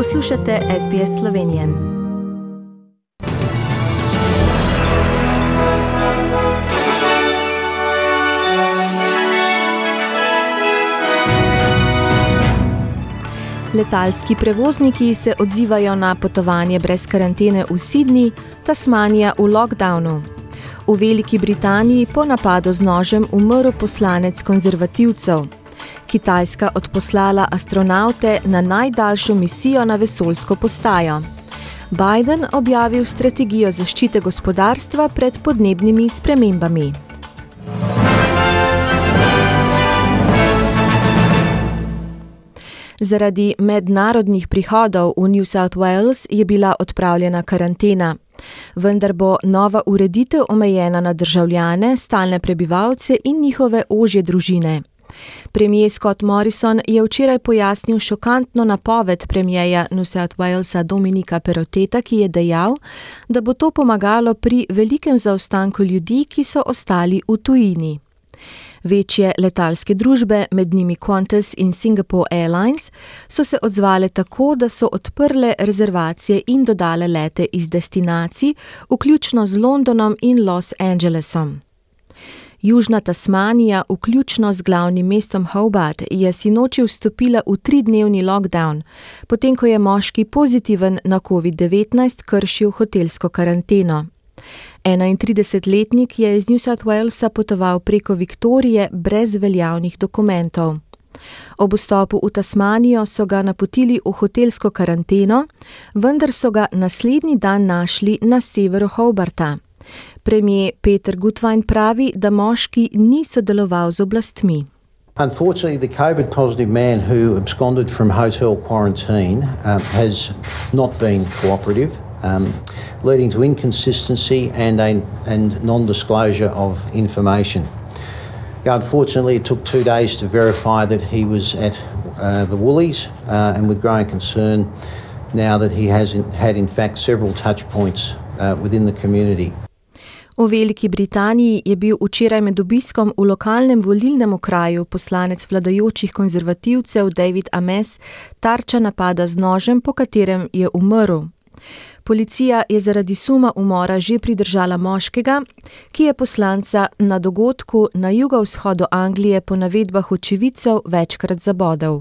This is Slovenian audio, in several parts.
Poslušate SBS Slovenijo. Letalski prevozniki se odzivajo na potovanje brez karantene v Sydney, Tasmanija v lockdownu. V Veliki Britaniji po napadu z nožem umrl poslanec konzervativcev. Kitajska odposlala astronaute na najdaljšo misijo na vesoljsko postajo. Biden objavil strategijo zaščite gospodarstva pred podnebnimi spremembami. Zaradi mednarodnih prihodov v New South Wales je bila odpravljena karantena. Vendar bo nova ureditev omejena na državljane, stalne prebivalce in njihove ožje družine. Premijer Scott Morrison je včeraj pojasnil šokantno napoved premijeja New South Walesa Dominika Peroteta, ki je dejal, da bo to pomagalo pri velikem zaostanku ljudi, ki so ostali v tujini. Večje letalske družbe, med njimi Qantas in Singapore Airlines, so se odzvale tako, da so odprle rezervacije in dodale lete iz destinacij, vključno z Londonom in Los Angelesom. Južna Tasmanija, vključno z glavnim mestom Hobart, je sinoči vstopila v tridnevni lockdown, potem ko je moški pozitiven na COVID-19 kršil hotelsko karanteno. 31-letnik je iz New South Walesa potoval preko Viktorije brez veljavnih dokumentov. Ob vstopu v Tasmanijo so ga napotili v hotelsko karanteno, vendar so ga naslednji dan našli na severu Hobarta. Premijer Peter Gutwein pravi, da moški ni sodeloval z oblastmi. Unfortunately, the COVID positive man who absconded from hotel quarantine um, has not been cooperative. um, leading to inconsistency and, and non disclosure of information. Unfortunately, it took two days to verify that he was at uh, the Woolies, uh, and with growing concern now that he has in, had, in fact, several touch points uh, within the community. V Veliki Britaniji je bil včeraj med obiskom v lokalnem volilnem okraju poslanec vladajočih konzervativcev David Ames tarča napada z nožem, po katerem je umrl. Policija je zaradi suma umora že pridržala moškega, ki je poslanca na dogodku na jugovzhodu Anglije po navedbah očividcev večkrat zabodel.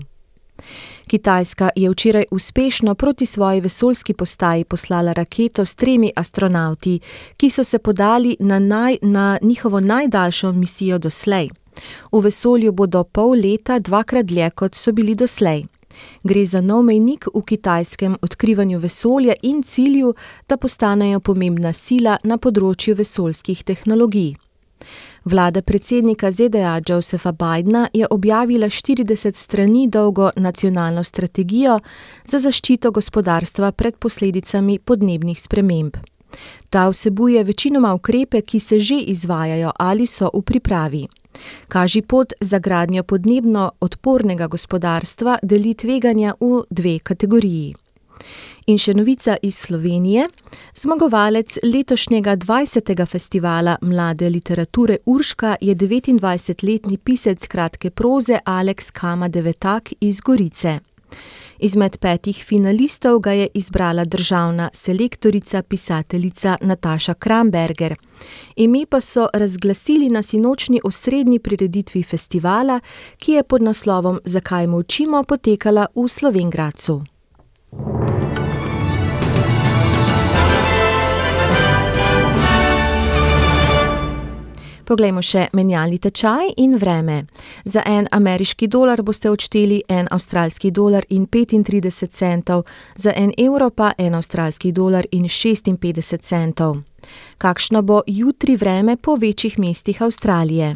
Kitajska je včeraj uspešno proti svoji vesoljski postaji poslala raketo s tremi astronauti, ki so se podali na, naj, na njihovo najdaljšo misijo doslej. V vesolju bodo pol leta dvakrat dlje, kot so bili doslej. Gre za nov mejnik v kitajskem odkrivanju vesolja in cilju, da postanejo pomembna sila na področju vesoljskih tehnologij. Vlada predsednika ZDA Josepha Bidna je objavila 40 strani dolgo nacionalno strategijo za zaščito gospodarstva pred posledicami podnebnih sprememb. Ta vsebuje večinoma ukrepe, ki se že izvajajo ali so v pripravi. Kaži pot za gradnjo podnebno odpornega gospodarstva deli tveganja v dve kategoriji. In še novica iz Slovenije. Zmagovalec letošnjega 20. festivala mlade literature Urška je 29-letni pisec kratke proze Aleks Kama Devetak iz Gorice. Izmed petih finalistov ga je izbrala državna selektorica, pisateljica Nataša Kramberger. Ime pa so razglasili na sinočni osrednji prireditvi festivala, ki je pod naslovom Zakaj molčimo potekala v Slovengradcu. Poglejmo še menjalni tečaj in vreme. Za en ameriški dolar boste odšteli en avstralski dolar in 35 centov, za en evro pa en avstralski dolar in 56 centov. Kakšno bo jutri vreme po večjih mestih Avstralije?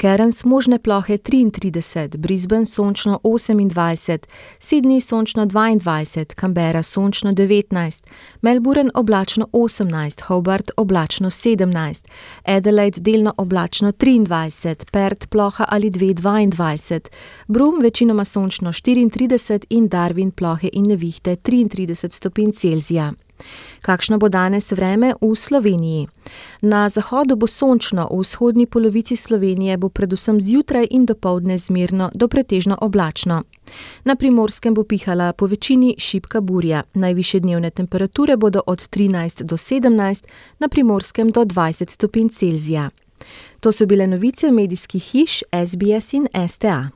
Cairns možne plohe 33, Brisbane sončno 28, Sydney sončno 22, Canberra sončno 19, Melbourne oblačno 18, Hobart oblačno 17, Adelaide delno oblačno 23, Perth ploha ali 222, Broome večinoma sončno 34 in Darwin plohe in nevihte 33 stopinj Celzija. Kakšno bo danes vreme v Sloveniji? Na zahodu bo sončno, v vzhodni polovici Slovenije bo predvsem zjutraj in dopoledne zmirno do pretežno oblačno. Na primorskem bo pihala po večini šipka burja, najviše dnevne temperature bodo od 13 do 17, na primorskem do 20 stopinj Celzija. To so bile novice medijskih hiš SBS in STA.